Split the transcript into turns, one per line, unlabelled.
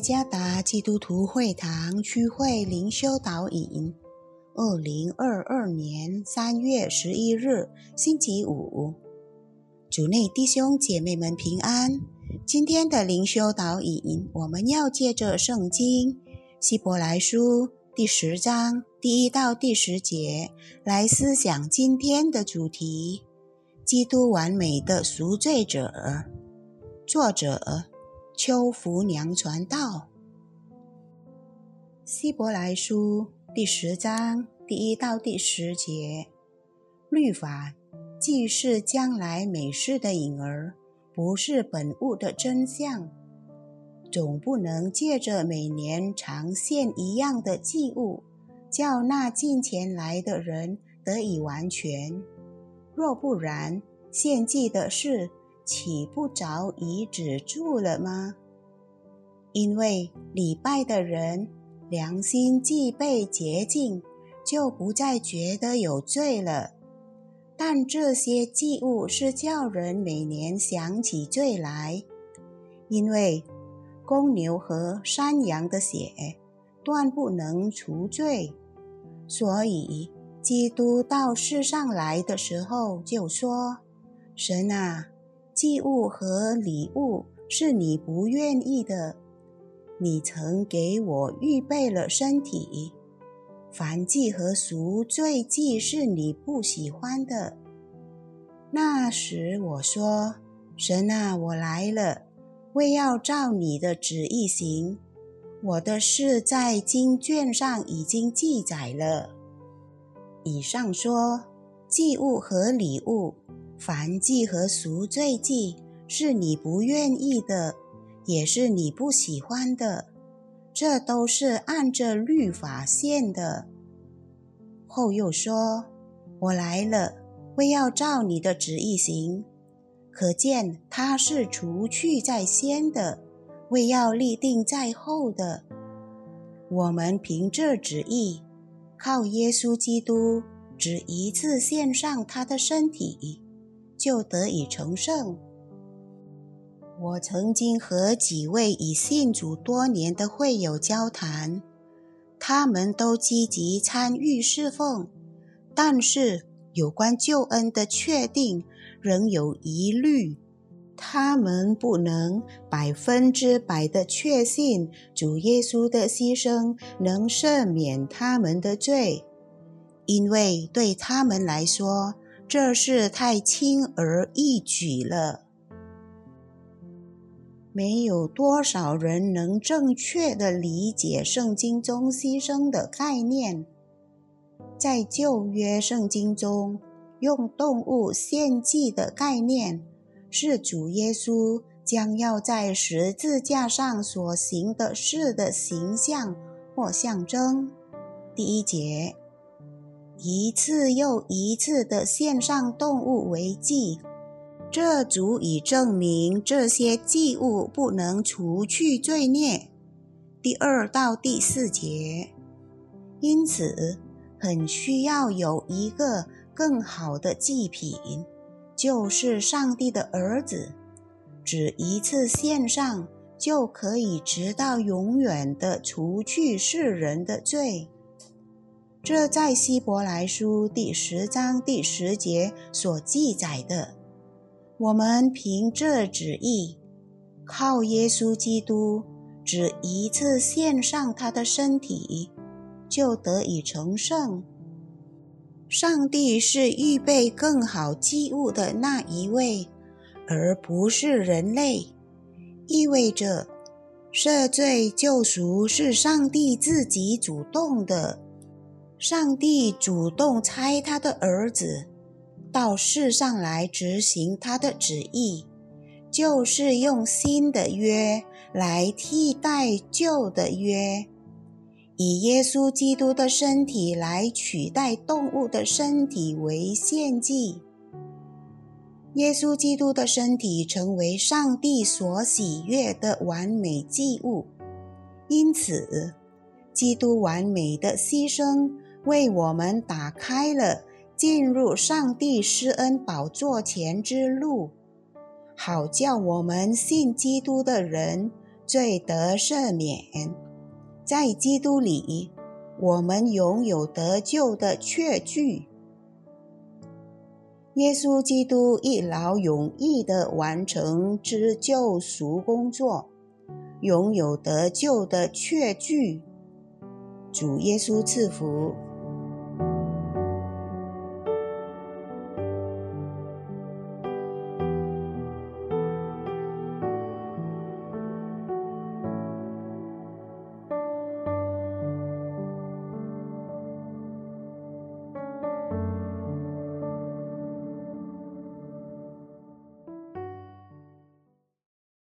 加达基督徒会堂区会灵修导引，二零二二年三月十一日，星期五，主内弟兄姐妹们平安。今天的灵修导引，我们要借着圣经希伯来书第十章第一到第十节来思想今天的主题：基督完美的赎罪者。作者。秋福娘传道，希伯来书第十章第一到第十节，律法既是将来美事的影儿，不是本物的真相，总不能借着每年常献一样的祭物，叫那近前来的人得以完全。若不然，献祭的事。岂不早已止住了吗？因为礼拜的人良心既被洁净，就不再觉得有罪了。但这些祭物是叫人每年想起罪来，因为公牛和山羊的血断不能除罪，所以基督到世上来的时候就说：“神啊！”祭物和礼物是你不愿意的，你曾给我预备了身体；凡祭和赎罪祭是你不喜欢的。那时我说：“神啊，我来了，为要照你的旨意行。我的事在经卷上已经记载了。”以上说祭物和礼物。凡祭和赎罪祭是你不愿意的，也是你不喜欢的，这都是按着律法献的。后又说：“我来了，为要照你的旨意行。”可见他是除去在先的，为要立定在后的。我们凭这旨意，靠耶稣基督只一次献上他的身体。就得以成圣。我曾经和几位已信主多年的会友交谈，他们都积极参与侍奉，但是有关救恩的确定仍有疑虑。他们不能百分之百的确信主耶稣的牺牲能赦免他们的罪，因为对他们来说。这是太轻而易举了，没有多少人能正确的理解圣经中牺牲的概念。在旧约圣经中，用动物献祭的概念，是主耶稣将要在十字架上所行的事的形象或象征。第一节。一次又一次的献上动物为祭，这足以证明这些祭物不能除去罪孽。第二到第四节，因此很需要有一个更好的祭品，就是上帝的儿子，只一次献上就可以直到永远的除去世人的罪。这在希伯来书第十章第十节所记载的，我们凭这旨意，靠耶稣基督只一次献上他的身体，就得以成圣。上帝是预备更好祭物的那一位，而不是人类，意味着赦罪救赎是上帝自己主动的。上帝主动差他的儿子到世上来执行他的旨意，就是用新的约来替代旧的约，以耶稣基督的身体来取代动物的身体为献祭。耶稣基督的身体成为上帝所喜悦的完美祭物，因此，基督完美的牺牲。为我们打开了进入上帝施恩宝座前之路，好叫我们信基督的人罪得赦免。在基督里，我们拥有得救的确据。耶稣基督一劳永逸地完成之救赎工作，拥有得救的确据。主耶稣赐福。